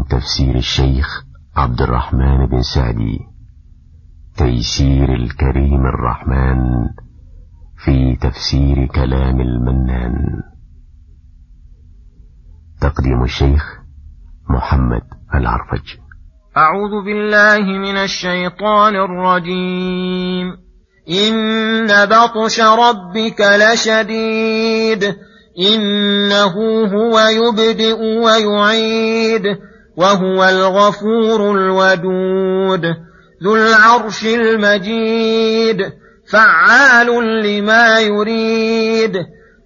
من تفسير الشيخ عبد الرحمن بن سعدي. تيسير الكريم الرحمن في تفسير كلام المنان. تقديم الشيخ محمد العرفج. أعوذ بالله من الشيطان الرجيم. إن بطش ربك لشديد. إنه هو يبدئ ويعيد. وهو الغفور الودود ذو العرش المجيد فعال لما يريد.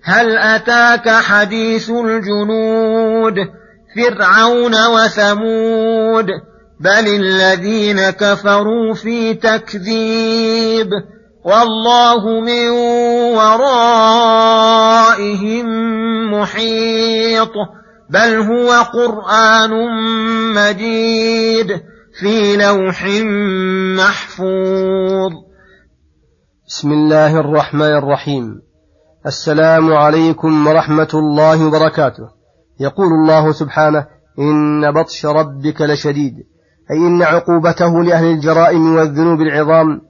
هل أتاك حديث الجنود فرعون وثمود بل الذين كفروا في تكذيب والله من ورائهم محيط. بل هو قرآن مجيد في لوح محفوظ. بسم الله الرحمن الرحيم. السلام عليكم ورحمة الله وبركاته. يقول الله سبحانه إن بطش ربك لشديد أي إن عقوبته لأهل الجرائم والذنوب العظام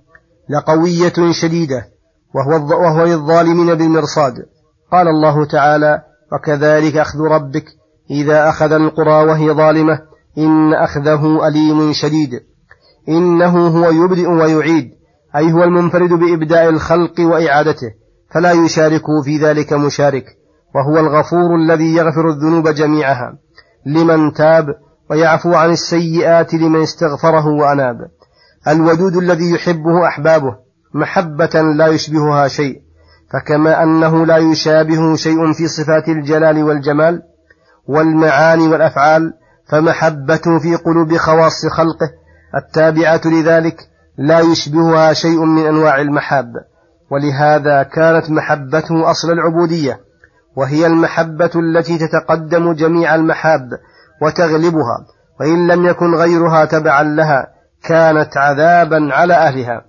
لقوية شديدة وهو, وهو للظالمين بالمرصاد. قال الله تعالى وكذلك أخذ ربك إذا أخذ القرى وهي ظالمة إن أخذه أليم شديد. إنه هو يبدئ ويعيد أي هو المنفرد بإبداء الخلق وإعادته فلا يشارك في ذلك مشارك. وهو الغفور الذي يغفر الذنوب جميعها. لمن تاب ويعفو عن السيئات لمن استغفره وأناب. الودود الذي يحبه أحبابه محبة لا يشبهها شيء. فكما أنه لا يشابه شيء في صفات الجلال والجمال والمعاني والأفعال فمحبته في قلوب خواص خلقه. التابعة لذلك لا يشبهها شيء من أنواع المحاب. ولهذا كانت محبته أصل العبودية وهي المحبة التي تتقدم جميع المحاب وتغلبها وإن لم يكن غيرها تبعا لها كانت عذابا على أهلها.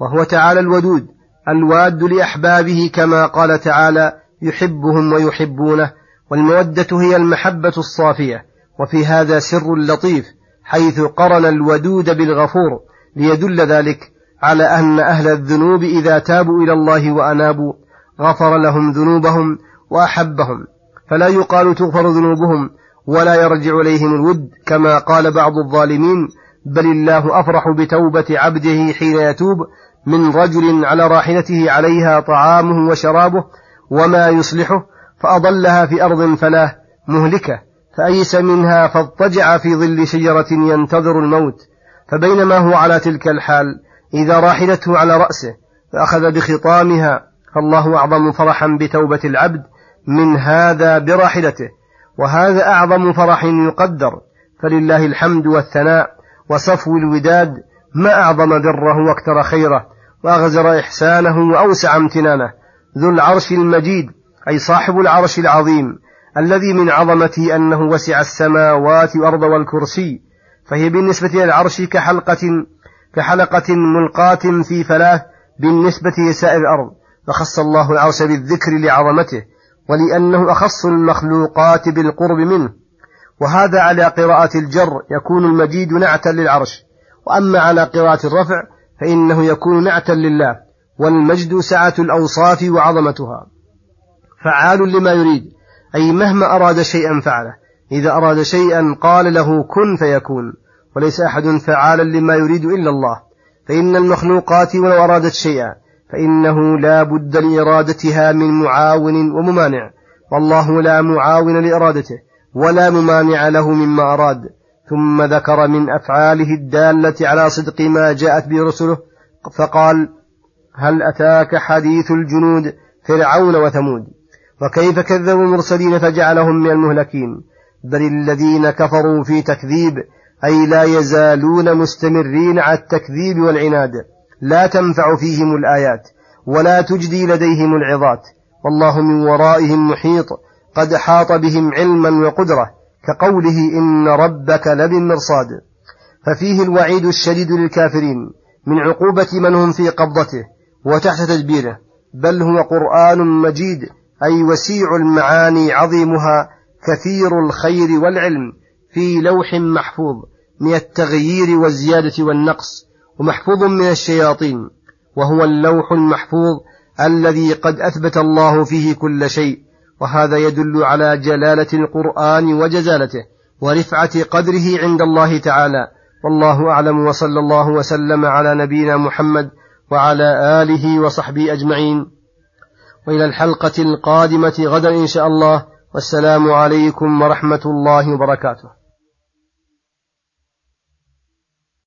وهو تعالى الودود الواد لأحبابه كما قال تعالى يحبهم ويحبونه. والمودة هي المحبة الصافية وفي هذا سر لطيف حيث قرن الودود بالغفور ليدل ذلك على أن أهل الذنوب إذا تابوا إلى الله وأنابوا غفر لهم ذنوبهم وأحبهم. فلا يقال تغفر ذنوبهم ولا يرجع إليهم الود كما قال بعض الظالمين بل الله أفرح بتوبة عبده حين يتوب من رجل على راحلته عليها طعامه وشرابه وما يصلحه فأضلها في أرض فلاه مهلكة فأيس منها فاضطجع في ظل شجرة ينتظر الموت. فبينما هو على تلك الحال إذا راحلته على رأسه فأخذ بخطامها فالله أعظم فرحا بتوبة العبد من هذا براحلته. وهذا أعظم فرح يقدر. فلله الحمد والثناء وصفو الوداد ما أعظم بره وأكثر خيره. وأغزر إحسانه وأوسع امتنانه. ذو العرش المجيد. أي صاحب العرش العظيم الذي من عظمته أنه وسع السماوات والأرض والكرسي فهي بالنسبة إلى العرش كحلقة كحلقة ملقاة في فلاة بالنسبة لسائر الأرض فخص الله العرش بالذكر لعظمته ولأنه أخص المخلوقات بالقرب منه. وهذا على قراءة الجر يكون المجيد نعتا للعرش. وأما على قراءة الرفع فإنه يكون نعتا لله والمجد سعة الأوصاف وعظمتها. فعال لما يريد. أي مهما أراد شيئا فعله. إذا أراد شيئا قال له كن فيكون. وليس أحد فعالا لما يريد إلا الله. فإن المخلوقات ولو أرادت شيئا فإنه لا بد لإرادتها من معاون وممانع. والله لا معاون لإرادته ولا ممانع له مما أراد. ثم ذكر من أفعاله الدالة على صدق ما جاءت به رسله فقال هل أتاك حديث الجنود فرعون وثمود؟ وكيف كذبوا المرسلين فجعلهم من المهلكين؟ بل الذين كفروا في تكذيب أي لا يزالون مستمرين على التكذيب والعناد. لا تنفع فيهم الآيات ولا تجدي لديهم العظات. والله من ورائهم محيط قد حاط بهم علما وقدرة كقوله إن ربك لبالمرصاد. ففيه الوعيد الشديد للكافرين من عقوبة من هم في قبضته وتحت تدبيره بل هو قرآن مجيد. أي وسيع المعاني عظيمها كثير الخير والعلم في لوح محفوظ من التغيير والزيادة والنقص ومحفوظ من الشياطين وهو اللوح المحفوظ الذي قد أثبت الله فيه كل شيء وهذا يدل على جلالة القرآن وجزالته ورفعة قدره عند الله تعالى. والله أعلم وصلى الله وسلم على نبينا محمد وعلى آله وصحبه أجمعين. وإلى الحلقة القادمة غدا إن شاء الله والسلام عليكم ورحمة الله وبركاته.